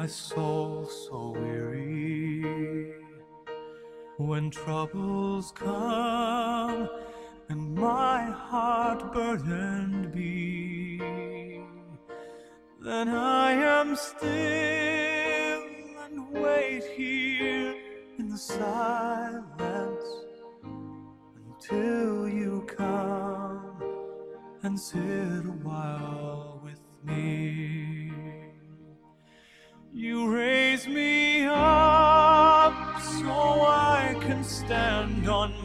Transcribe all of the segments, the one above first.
My soul so weary. When troubles come and my heart burdened be, then I am still and wait here in the silence until you come and sit a while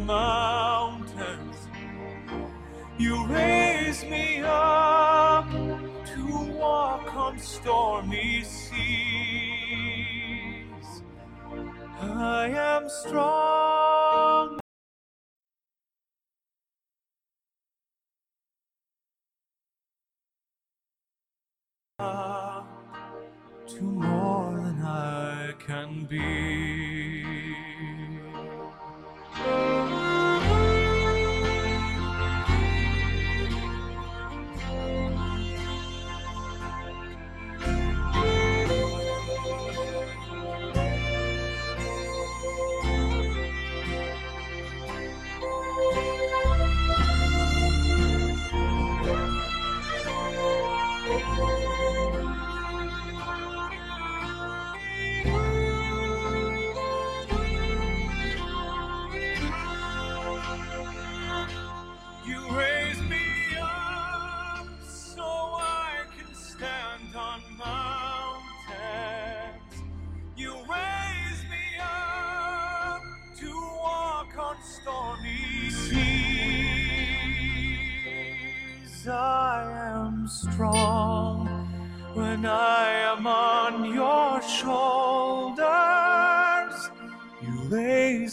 mountains. You raise me up to walk on stormy seas. I am strong.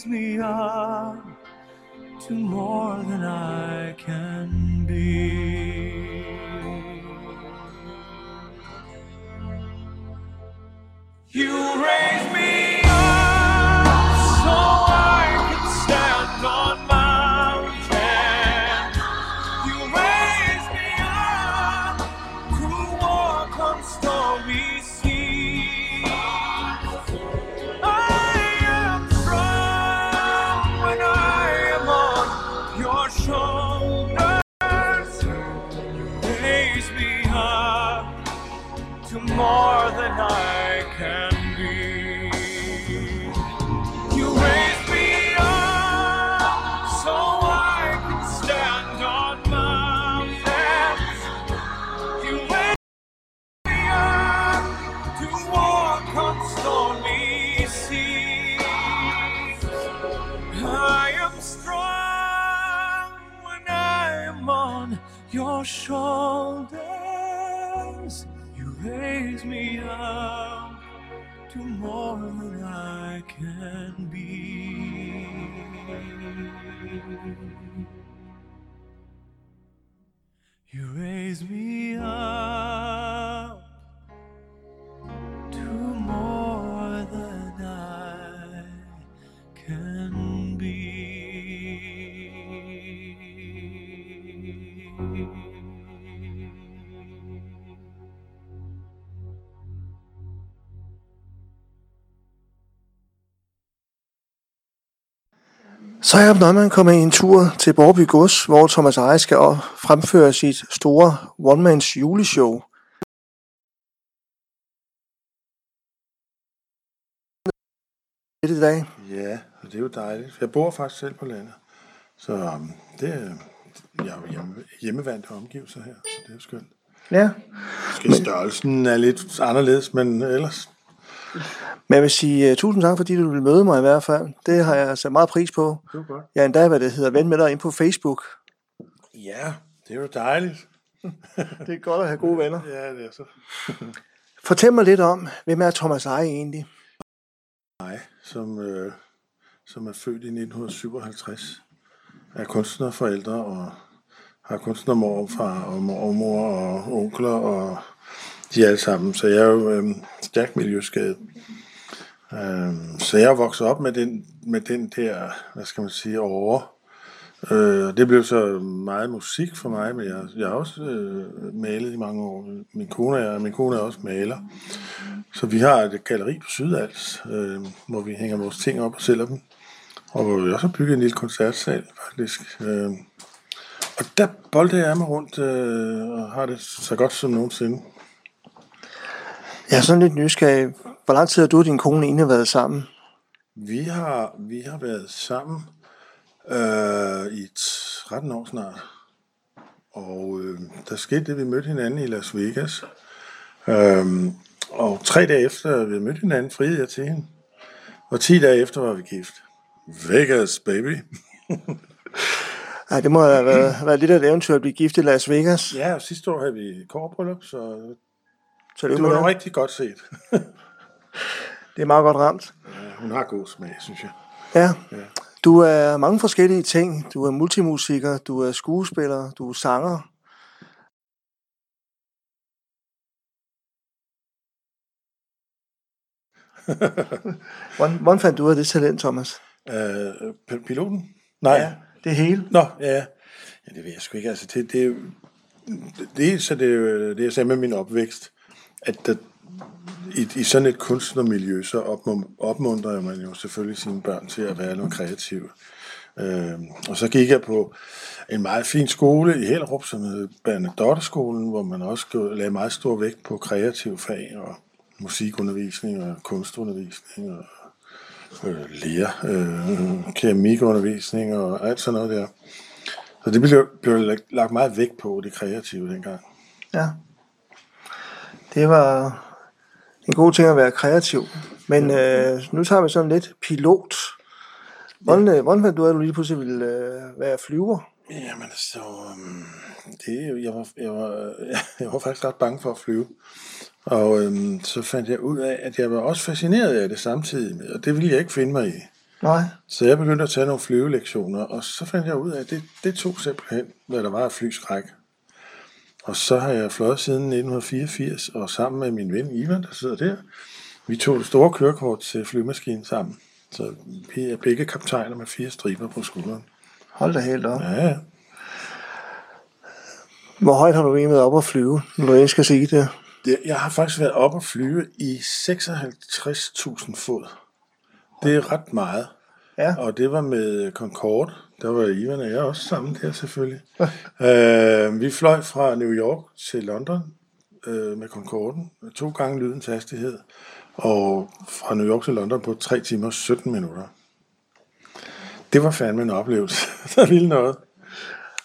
Me up to more than I can be. You raise Så er man kommet en tur til Borby Gods, hvor Thomas Eje skal fremføre sit store one-mans juleshow. I dag. Ja, og det er jo dejligt. Jeg bor faktisk selv på landet. Så um, det er, jeg er jo hjemme, hjemmevandte omgivelser her, så det er jo skønt. Ja. Måske størrelsen er lidt anderledes, men ellers. Men jeg vil sige uh, tusind tak, fordi du vil møde mig i hvert fald. Det har jeg sat meget pris på. Det er godt. Jeg er endda, hvad det hedder, ven med dig ind på Facebook. Ja, det er jo dejligt. Det er godt at have gode venner. Ja, det er så. Fortæl mig lidt om, hvem er Thomas Eje egentlig? mig, som, øh, som er født i 1957, er kunstnerforældre og har kunstnermor og far og mormor og onkler og de alle sammen. Så jeg er jo øh, stærkt miljøskadet. Øh, så jeg er vokset op med den, med den der, hvad skal man sige, over. Øh, det blev så meget musik for mig, men jeg, jeg har også øh, malet i mange år. Min kone er, min kone er også maler. Så vi har et galleri på Sydals, øh, hvor vi hænger vores ting op og sælger dem. Og hvor vi også har bygget en lille koncertsal, faktisk. Øh, og der bolder jeg mig rundt øh, og har det så godt som nogensinde. Jeg er sådan lidt nysgerrig. Hvor lang tid har du og din kone egentlig været sammen? Vi har, vi har været sammen øh, i 13 år snart. Og øh, der skete det, vi mødte hinanden i Las Vegas. Øh, og tre dage efter vi mødte hinanden, friede jeg til hende. Og 10 dage efter var vi gift. Vegas, baby. Ej, det må have været, været lidt af et eventyr at blive gift i Las Vegas. Ja, og sidste år havde vi kårbryllup, så Så det det, var rigtig godt set. det er meget godt ramt. Ja, hun har god smag, synes jeg. Ja. Du er mange forskellige ting. Du er multimusiker, du er skuespiller, du er sanger. hvordan, hvordan fandt du ud af det talent, Thomas? Øh, piloten? Nej. det hele. Nå, ja. ja. det ved jeg sgu ikke. Altså, det, det, er det, så det, er det jeg sagde med min opvækst, at der, i, i sådan et kunstnermiljø, så opmun- opmuntrer man jo selvfølgelig sine børn til at være noget kreative. Øh, og så gik jeg på en meget fin skole i Hellerup, som hed Bernadotteskolen, hvor man også lagde meget stor vægt på kreative fag og musikundervisning og kunstundervisning og øh, lærer, øh, keramikundervisning og alt sådan noget der. Så det blev, blev lagt meget vægt på, det kreative dengang. Ja. Det var en god ting at være kreativ. Men øh, nu tager vi sådan lidt pilot. Hvordan, øh, hvordan fandt du at du lige pludselig ville øh, være flyver? Jamen altså, øhm, det, jeg, var, jeg, var, jeg var faktisk ret bange for at flyve. Og øhm, så fandt jeg ud af, at jeg var også fascineret af det samtidig med, og det ville jeg ikke finde mig i. Nej. Så jeg begyndte at tage nogle flyvelektioner, og så fandt jeg ud af, at det, det tog simpelthen, hvad der var af flyskræk. Og så har jeg fløjet siden 1984, og sammen med min ven Ivan, der sidder der, vi tog det store kørekort til flymaskinen sammen. Så vi er begge kaptajner med fire striber på skulderen. Hold da helt op. Ja, ja. Hvor højt har du egentlig været op at flyve, når du skal sige det? Jeg har faktisk været oppe at flyve i 56.000 fod. Det er ret meget. Ja. Og det var med Concorde. Der var Ivan og jeg også sammen der selvfølgelig. øh, vi fløj fra New York til London øh, med Concorden. To gange lydens hastighed. Og fra New York til London på 3 timer og 17 minutter. Det var fandme en oplevelse. der ville noget.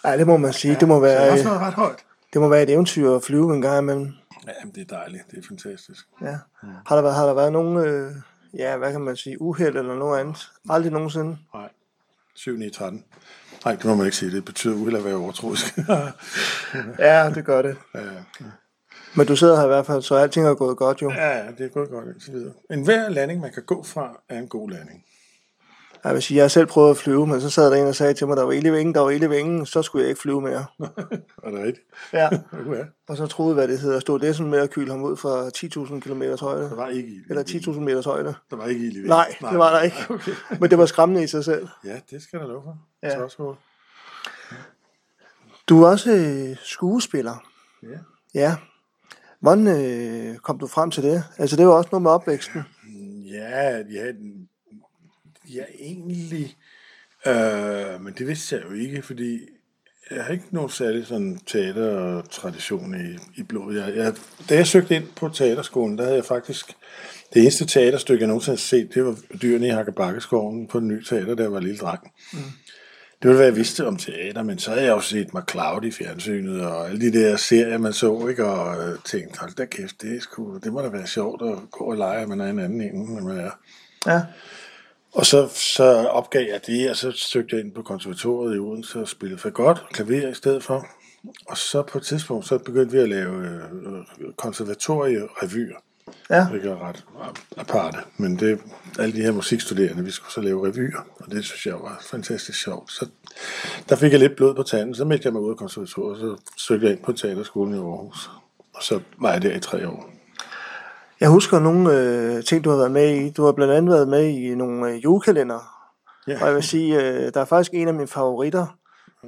Ej, det må man sige. Det må være, været ret højt. det må være et eventyr at flyve en gang imellem. Ja, det er dejligt. Det er fantastisk. Ja. Har der været, har der været nogen, øh, ja, hvad kan man sige, uheld eller noget andet? Aldrig nogensinde. Nej. 7 9 13. Nej, det må man ikke sige. Det betyder uheld at være overtroisk. Ja, det gør det. ja, Men du sidder her i hvert fald, så alting er gået godt jo. ja, det er gået godt indtil videre. En hver landing, man kan gå fra, er en god landing. Jeg vil sige, jeg har selv prøvet at flyve, men så sad der en og sagde til mig, der var ild i vingen, der var ild i vingen, så skulle jeg ikke flyve mere. Er det rigtigt? Ja. Ja. Og så troede, hvad det hedder, stod det sådan med at kyle ham ud fra 10.000 km højde. Der var ikke ild. Eller vingen. 10.000 meters højde. Der var ikke ild i vingen. Nej, det var der ikke. Okay. Men det var skræmmende i sig selv. Ja, det skal der lov for. Ja. Ja. Så også Du er også øh, skuespiller. Ja. Ja. Hvordan øh, kom du frem til det? Altså, det var også noget med opvæksten. Ja, ja, ja egentlig. Øh, men det vidste jeg jo ikke, fordi jeg har ikke nogen særlig sådan teatertradition i, i blodet. Jeg, jeg, da jeg søgte ind på teaterskolen, der havde jeg faktisk... Det eneste teaterstykke, jeg nogensinde har set, det var Dyrene i Hakkebakkeskoven på den nye teater, jeg var lille dreng. Mm. Det var, hvad jeg vidste om teater, men så havde jeg jo set McCloud i fjernsynet, og alle de der serier, man så, ikke? og øh, tænkte, hold da kæft, det, er sgu, det må da være sjovt at gå og lege, at man er en anden en, end man er. Ja. Og så, så opgav jeg det, og så søgte jeg ind på konservatoriet i Odense og spillede for godt klaver i stedet for. Og så på et tidspunkt, så begyndte vi at lave øh, konservatorierevyer. Ja. Det er ret aparte, men det, alle de her musikstuderende, vi skulle så lave revyer, og det synes jeg var fantastisk sjovt. Så der fik jeg lidt blod på tanden, så meldte jeg mig ud af konservatoriet, og så søgte jeg ind på teaterskolen i Aarhus. Og så var jeg der i tre år. Jeg husker nogle øh, ting, du har været med i. Du har blandt andet været med i nogle øh, julekalender. Ja. Og jeg vil sige, øh, der er faktisk en af mine favoritter.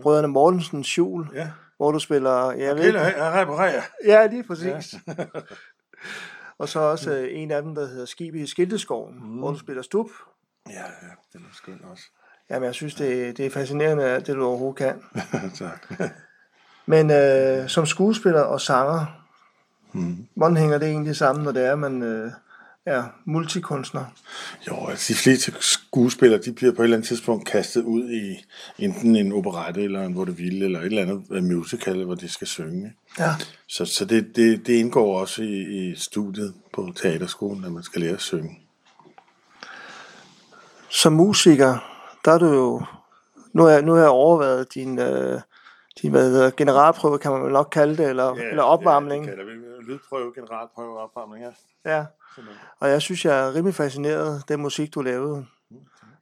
Brødrene Mortensens jul. Ja. Hvor du spiller... Jeg ved, jeg reparerer. Ja, lige præcis. Ja. Og så også øh, en af dem, der hedder Skib i Skilteskoven, mm. hvor du spiller stup. Ja, ja, den er skøn også. Jamen, jeg synes, det, det er fascinerende, det du overhovedet kan. tak. Men øh, som skuespiller og sanger, mm. hvordan hænger det egentlig sammen, når det er, man øh, er multikunstner? Jo, altså de fleste skuespillere, de bliver på et eller andet tidspunkt kastet ud i enten en operette, eller en vaudeville, eller et eller andet øh, musical, hvor de skal synge. Ja. Så, så det, det, det indgår også i, i studiet på teaterskolen, at man skal lære at synge. Som musiker, der er du jo... Nu har, nu har jeg overvejet din, øh, din hvad hedder, generalprøve, kan man vel nok kalde det, eller, ja, eller opvarmning. Ja, det kalder vi lydprøve, generalprøve og opvarmning, ja. Ja, og jeg synes, jeg er rimelig fascineret den musik, du lavede.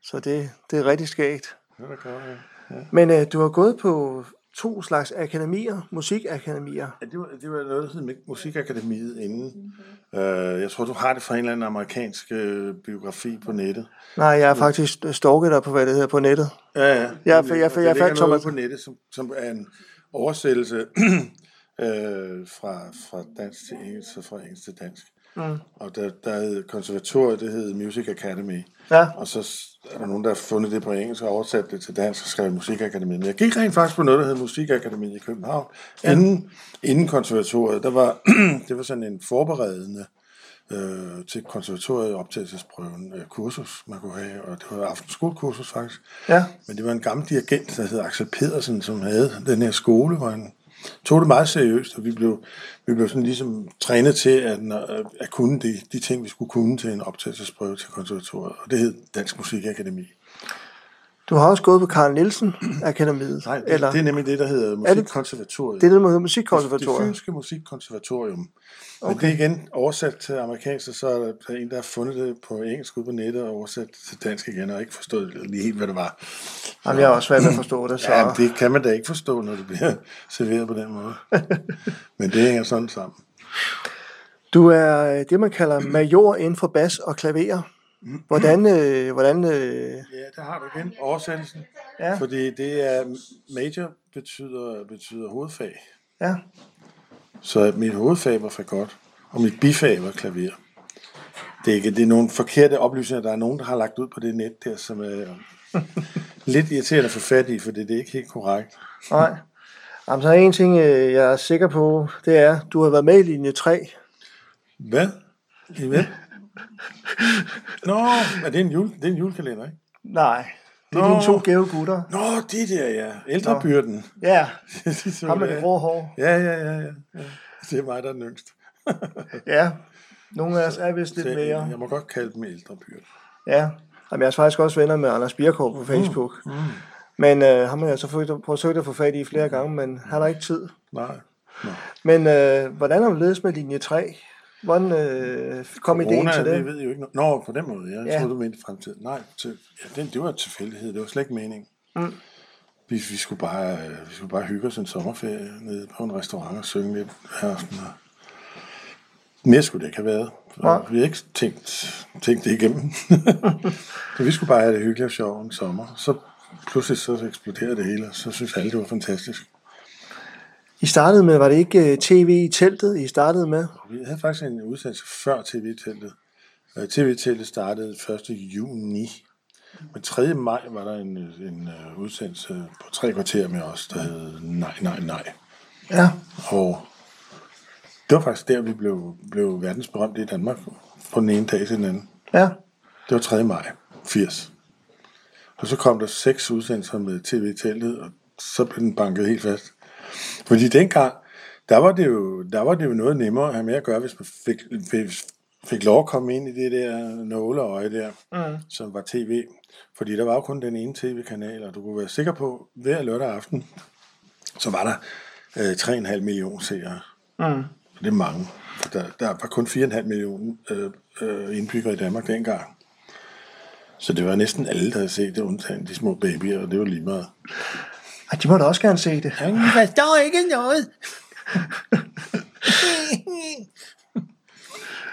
Så det, det er rigtig skægt. Ja, det kan jeg. Ja. Men øh, du har gået på to slags akademier, musikakademier. Ja, det var, det var noget, der hed Musikakademiet inden. Uh, jeg tror, du har det fra en eller anden amerikansk uh, biografi på nettet. Nej, jeg har faktisk stalket dig på, hvad det hedder, på nettet. Ja, ja. Jeg, jeg, jeg, jeg, jeg fandt Thomas... på nettet, som, som er en oversættelse uh, fra, fra dansk til engelsk, og fra engelsk til dansk. Mm. Og der, der hed konservatoriet, det hed Music Academy. Ja. Og så er der nogen, der har fundet det på engelsk og oversat det til dansk og skrevet Musikakademi. Men jeg gik rent faktisk på noget, der hed Musikakademi i København. Ja. Inden, inden konservatoriet, der var, det var sådan en forberedende øh, til konservatoriet optagelsesprøven øh, kursus, man kunne have, og det var aftensskolekursus faktisk. Ja. Men det var en gammel dirigent, der hed Axel Pedersen, som havde den her skole, hvor han tog det meget seriøst, og vi blev, vi blev sådan ligesom trænet til at, at kunne de, de ting, vi skulle kunne til en optagelsesprøve til konservatoriet, og det hed Dansk Musikakademi. Du har også gået på Karl Nielsen Akademiet. Nej, det, eller? det er nemlig det, der hedder Musikkonservatoriet. Det er det, der hedder Musikkonservatoriet? Det, fynske Musikkonservatorium. Okay. Men det er igen oversat til amerikansk, så er der en, der har fundet det på engelsk ud på nettet og oversat til dansk igen, og ikke forstået lige helt, hvad det var. Jamen, jeg har også svært at forstå det. Så... Ja, det kan man da ikke forstå, når det bliver serveret på den måde. Men det hænger sådan sammen. Du er øh, det, man kalder major inden for bas og klaver. Hvordan, øh, hvordan øh... Ja, der har du igen oversættelsen. Ja. Fordi det er, major betyder, betyder hovedfag. Ja. Så mit hovedfag var godt, og mit bifag var klaver. Det er, ikke, det er nogle forkerte oplysninger, der er nogen, der har lagt ud på det net der, som er lidt irriterende at få fat i, for det, det er ikke helt korrekt. Nej. Jamen, så er en ting, øh, jeg er sikker på, det er, at du har været med i linje 3. Hvad? I hvad? Nå, er det en, jule, det er en julekalender, ikke? Nej, det er Nå. dine to gave gutter. Nå, de der, ja. Ældrebyrden. Ja, de ham med det grå hår. Ja, ja, ja, ja, ja. Det er mig, der er den yngste. ja, nogle af os er vist lidt Så, mere. Jeg må godt kalde dem ældrebyrden. Ja, Jamen, jeg er faktisk også venner med Anders Birkov på Facebook. Mm. Mm. Men øh, ham har jeg så forsøgt at få fat i flere gange, men han har ikke tid. Nej. Nej. Men øh, hvordan har du ledes med linje 3? Hvordan øh, kom Corona, ideen til det? det ved jo ikke. Nå, på den måde. Jeg ja. troede, du mente i fremtiden. Nej, til, ja, det, det var tilfældighed. Det var slet ikke mening. Mm. Vi, vi, skulle bare, vi skulle bare hygge os en sommerferie nede på en restaurant og synge lidt her aften. Og mere skulle det ikke have været. Ja. Vi har ikke tænkt, tænkt det igennem. så vi skulle bare have det hyggeligt og sjovt en sommer. Så pludselig så eksploderede det hele, og så synes alle, det var fantastisk. I startede med, var det ikke øh, tv i teltet, I startede med? Vi havde faktisk en udsendelse før tv-teltet. Øh, tv-teltet startede 1. juni. Men 3. maj var der en, en uh, udsendelse på tre kvarter med os, der hed Nej, nej, nej. Ja. Og det var faktisk der, vi blev, blev verdensberømte i Danmark på den ene dag til den anden. Ja. Det var 3. maj 80. Og så kom der seks udsendelser med tv-teltet, og så blev den banket helt fast. Fordi dengang, der var det jo, der var det jo noget nemmere at have med at gøre, hvis man fik, fik, fik lov at komme ind i det der nåleøje der, mm. som var tv. Fordi der var jo kun den ene tv-kanal, og du kunne være sikker på, hver lørdag aften, så var der øh, 3,5 millioner seere. Mm. Det er mange. Der, der var kun 4,5 millioner øh, øh, indbyggere i Danmark dengang. Så det var næsten alle, der havde set det, undtagen de små babyer, og det var lige meget. Og de må da også gerne se det. Han forstår ikke noget.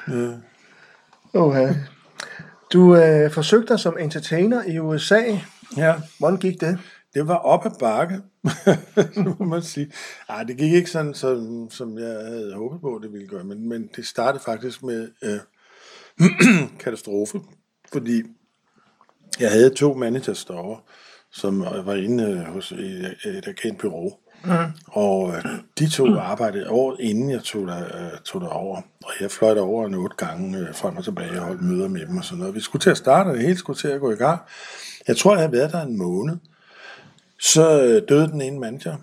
ja. Oha. Du øh, forsøgte dig som entertainer i USA. Ja. Hvordan gik det? Det var op ad bakke. må man sige. Ej, det gik ikke sådan, som, som jeg havde håbet på, det ville gøre, men, men det startede faktisk med øh, katastrofe, fordi jeg havde to managers derovre, som var inde øh, hos et, et agentbyrå, mm. og øh, de to arbejdede året inden jeg tog, der, øh, tog der over, og jeg fløj derover en otte gange øh, frem og tilbage og holdt møder med dem og sådan noget. Vi skulle til at starte, og det hele skulle til at gå i gang. Jeg tror, jeg havde været der en måned, så øh, døde den ene manager,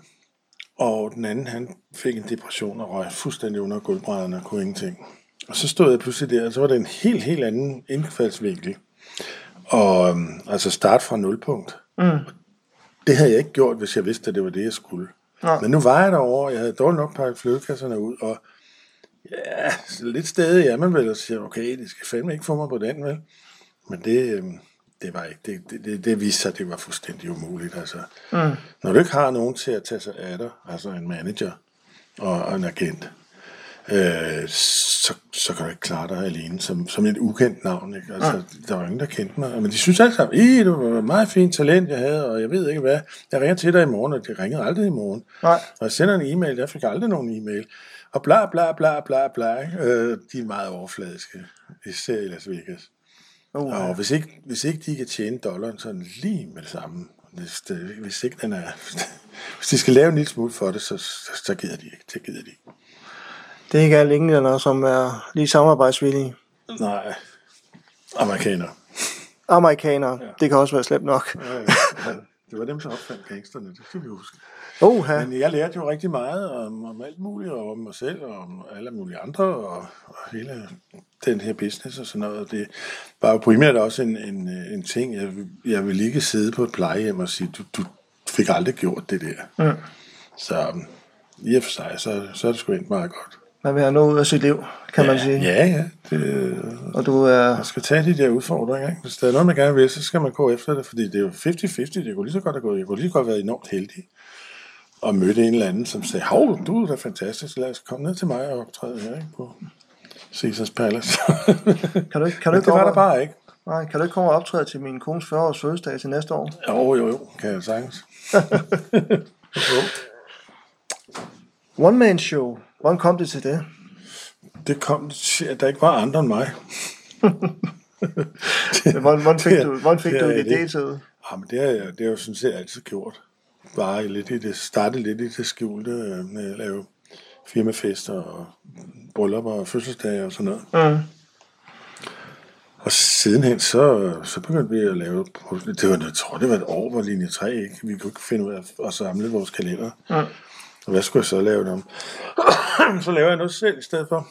og den anden, han fik en depression og røg fuldstændig under gulvbrædderne og kunne ingenting. Og så stod jeg pludselig der, og så var det en helt, helt anden indfaldsvinkel. Og øhm, altså start fra nulpunkt. Mm. Det havde jeg ikke gjort, hvis jeg vidste, at det var det, jeg skulle. Ja. Men nu var jeg derovre, jeg havde dårligt nok pakket flødekasserne ud, og ja, lidt stadig er man vel og siger, okay, det skal fandme ikke få mig på den, vel? Men det, øhm, det var ikke, det, det, det, det viste sig, at det var fuldstændig umuligt. Altså. Mm. Når du ikke har nogen til at tage sig af dig, altså en manager og, og en agent, øh, så, så kan du ikke klare dig alene som, som et ukendt navn. Ikke? Altså, ja. Der var ingen, der kendte mig. Men de synes alle sammen, at det var et meget fint talent, jeg havde, og jeg ved ikke hvad. Jeg ringer til dig i morgen, og det ringede aldrig i morgen. Nej. Og jeg sender en e-mail, jeg fik aldrig nogen e-mail. Og bla bla bla bla bla. Øh, de er meget overfladiske, især i Las Vegas. Oh, ja. Og hvis ikke, hvis ikke de kan tjene dollaren sådan lige med det samme, hvis, det, hvis ikke den er, hvis de skal lave en lille smule for det, så, så, så gider de ikke. Det gider de ikke. Det er ikke alle englænder, som er lige samarbejdsvillige. Nej, amerikanere. Amerikanere, ja. det kan også være slemt nok. Ja, ja, ja. Det var dem, som opfandt gangsterne, det skal vi huske. Oha. Men jeg lærte jo rigtig meget om, om alt muligt, og om mig selv, og om alle mulige andre, og, og hele den her business og sådan noget. Det var jo primært også en, en, en ting, jeg, jeg ville ikke sidde på et plejehjem og sige, du, du fik aldrig gjort det der. Mm. Så i og for sig, så, så er det sgu ikke meget godt. Man vil have noget ud af sit liv, kan ja, man sige. Ja, ja. Det, og du er... Man skal tage de der udfordringer. Ikke? Hvis der er noget, man gerne vil, så skal man gå efter det, fordi det er jo 50-50. Det kunne lige så godt have gået. Jeg kunne lige så godt være enormt heldig og mødte en eller anden, som sagde, hov, du er da fantastisk, lad os komme ned til mig og optræde her ikke, på Caesars Palace. kan du ikke, kan du ikke det var der bare ikke. Nej, kan du ikke komme og optræde til min kones 40-års fødselsdag til næste år? Jo, jo, jo, kan jeg sagtens. One man show. Hvordan kom det til det? Det kom til, at der ikke var andre end mig. hvordan, hvordan fik du, hvordan fik det, du det, det til? Jamen, det har jeg, det har jeg sådan set altid gjort var lidt i det, startede lidt i det skjulte øh, med at lave firmafester og bryllupper og fødselsdage og sådan noget. Mm. Og sidenhen, så, så begyndte vi at lave, det var, jeg tror, det var et år, hvor linje 3 ikke, vi kunne ikke finde ud af at samle vores kalender. Mm. Hvad skulle jeg så lave dem? så laver jeg noget selv i stedet for.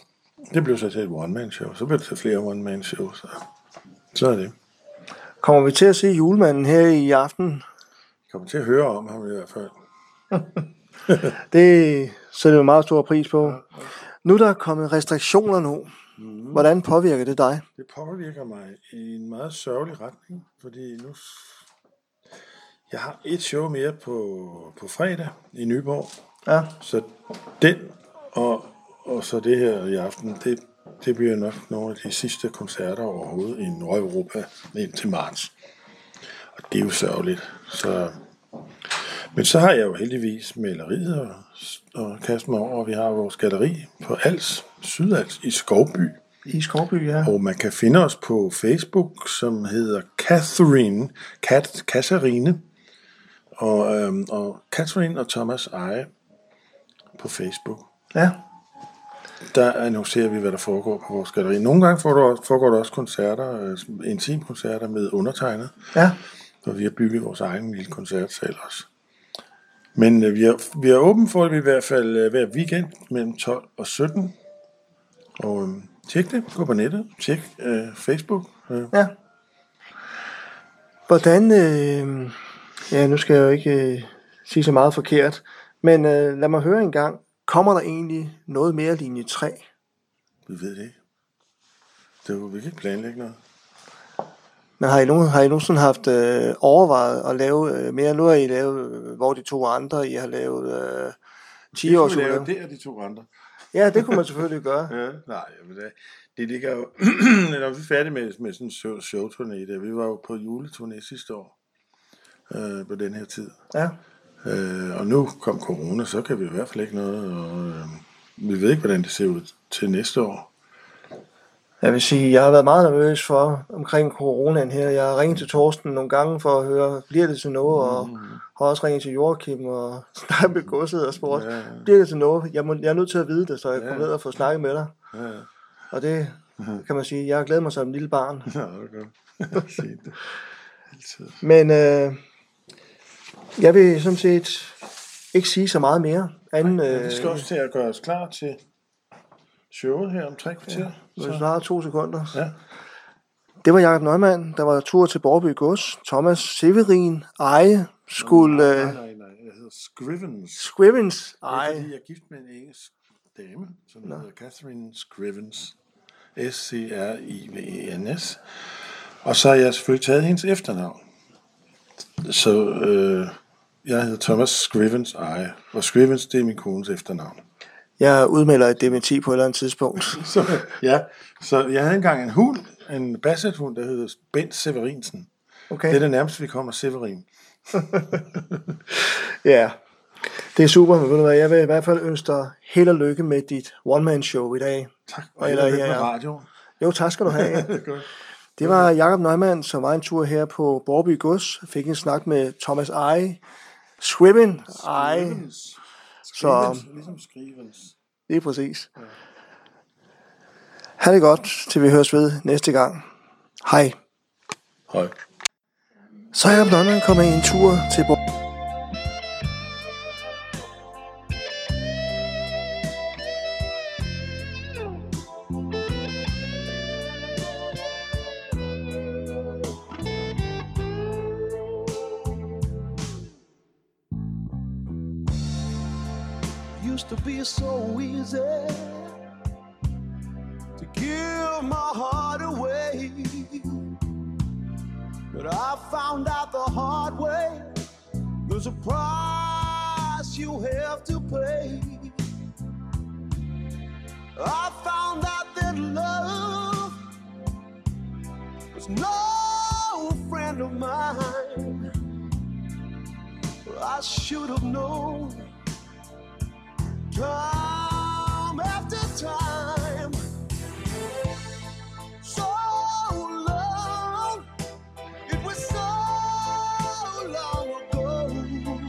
Det blev så til et one-man-show. Så blev det til flere one-man-shows. Så, så er det. Kommer vi til at se julemanden her i aften? kommer til at høre om ham i hvert fald. det sætter vi meget stor pris på. Nu der er kommet restriktioner nu. Mm. Hvordan påvirker det dig? Det påvirker mig i en meget sørgelig retning, fordi nu jeg har et show mere på, på fredag i Nyborg. Ja. Så den og, og så det her i aften, det, det bliver nok nogle af de sidste koncerter overhovedet i Nordeuropa indtil marts. Og det er jo sørgeligt. Så men så har jeg jo heldigvis maleriet og, og kaste mig over, og vi har vores galeri på Als, Sydals, i Skovby. I Skovby, ja. Og man kan finde os på Facebook, som hedder Catherine, Kat, Katharine, og, øhm, og Catherine og Thomas Eje på Facebook. Ja. Der annoncerer vi, hvad der foregår på vores galeri. Nogle gange foregår der også koncerter, øh, intimkoncerter med undertegnet. Ja. Og vi har bygget vores egen lille koncertsal også. Men øh, vi, er, vi er åbent for det i hvert fald øh, hver weekend mellem 12 og 17. Og øh, tjek det. Gå på nettet. Tjek øh, Facebook. Øh. Ja. Hvordan... Øh, ja, nu skal jeg jo ikke øh, sige så meget forkert. Men øh, lad mig høre en gang. Kommer der egentlig noget mere linje 3? Vi ved det ikke. Det er vi kan ikke planlægge noget. Men har I, nogen, har I nogensinde haft øh, overvejet at lave øh, mere? Nu har I lavet, øh, hvor de to andre, I har lavet øh, 10 år. Det lave, det er de to andre. Ja, det kunne man selvfølgelig gøre. ja, nej, men det, det ligger jo, når vi er færdige med, med sådan en show, showturné, der, vi var jo på juleturné sidste år, øh, på den her tid. Ja. Øh, og nu kom corona, så kan vi i hvert fald ikke noget. Og, øh, vi ved ikke, hvordan det ser ud til næste år. Jeg vil sige, jeg har været meget nervøs for omkring coronaen her. Jeg har ringet til Torsten nogle gange for at høre, bliver det til noget, og har også ringet til Joachim og snakket med godset og spurgt, Ja, ja. bliver det til noget? Jeg, må, jeg er nødt til at vide det, så jeg Ja. kommer ned og får snakket med dig. Ja. Og det kan man sige, jeg har glædet mig som en lille barn. Ja. Se det. Altid. Men øh, jeg vil sådan set ikke sige så meget mere. Anden, Ja, øh, vi skal også til at gøre os klar til showet her om tre kvarter. Så, du har to sekunder. ja. Det var Jakob Neumann, der var tur til Borby Gods. Thomas Severin Eje skulle... Nej, Øh, nej, nej. Jeg hedder Scrivens. Scrivens Det er Eje. fordi, jeg er gift med en engelsk dame, som hedder Catherine Scrivens. S-C-R-I-V-E-N-S. Og så har jeg selvfølgelig taget hendes efternavn. Så øh, jeg hedder Thomas Scrivens Eje. Og Scrivens, det er min kones efternavn. Jeg udmelder et dementi på et eller andet tidspunkt. Så, ja, så jeg havde engang en hund, en basset-hund, der hedder Bent Severinsen. Okay? Det er det nærmeste, vi kommer Severin. Ja. Det er super, men ved du hvad, jeg vil i hvert fald ønske dig held og lykke med dit one-man-show i dag. Tak. Og Eller, jeg ja, med radioen. Jo, tak skal du have. Det var Jakob Neumann, som var en tur her på Borby Gods. Fik en snak med Thomas Eje. Eje. Scrivens. Så- ligesom Scrivens. Det er præcis. Ha' det godt, til vi høres ved næste gang. Hej. Høj. Så er Jacob Neumann kommet en tur til Borby mine. I should have known time after time. So long, it was so long ago,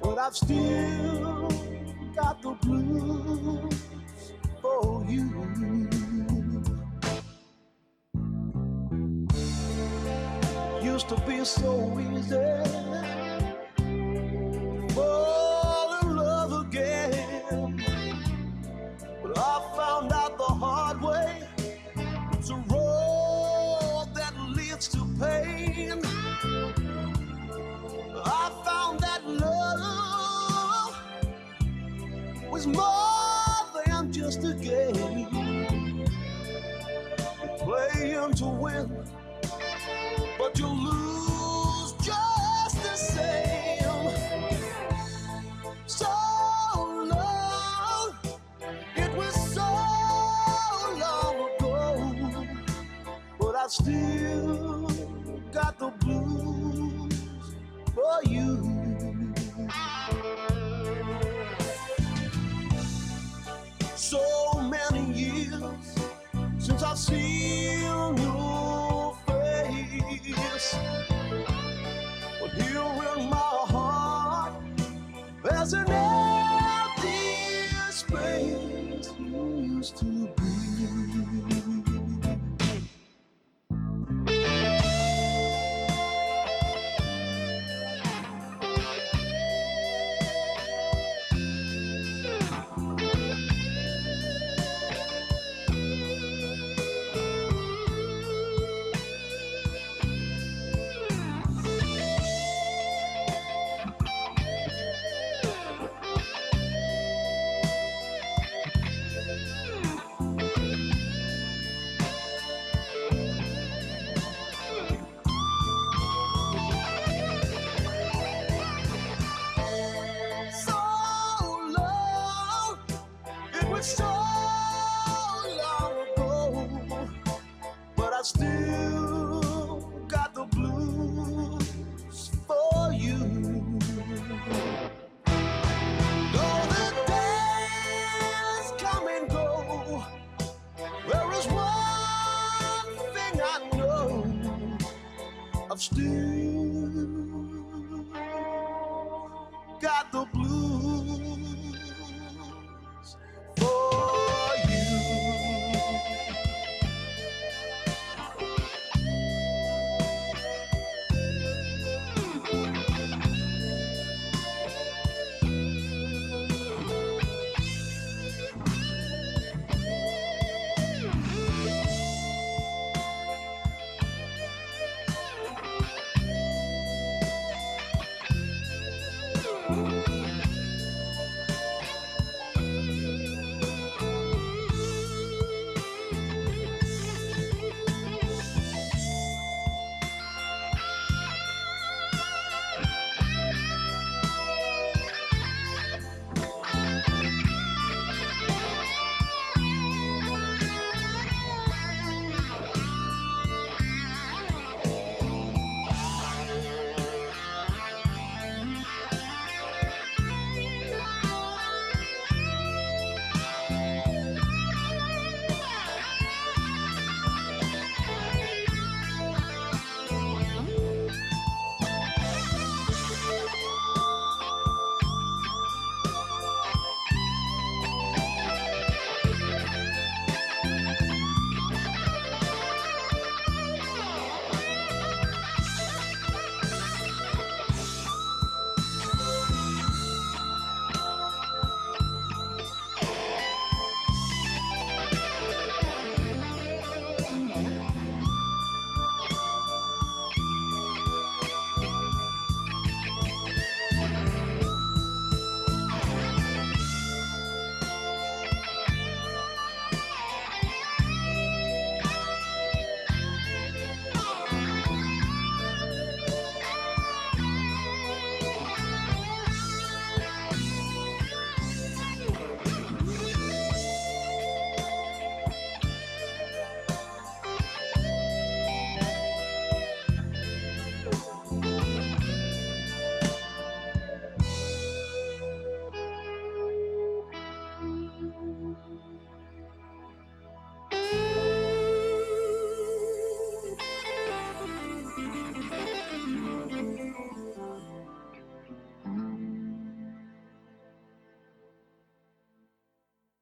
but I've still got the blues for you. To be so easy fall in love again. But I found out the hard way. It's a road that leads to pain. I found that love was more than just a game. Playing to win, but you lose just the same so long. It was so long ago, but I still got the blues for you. of steel.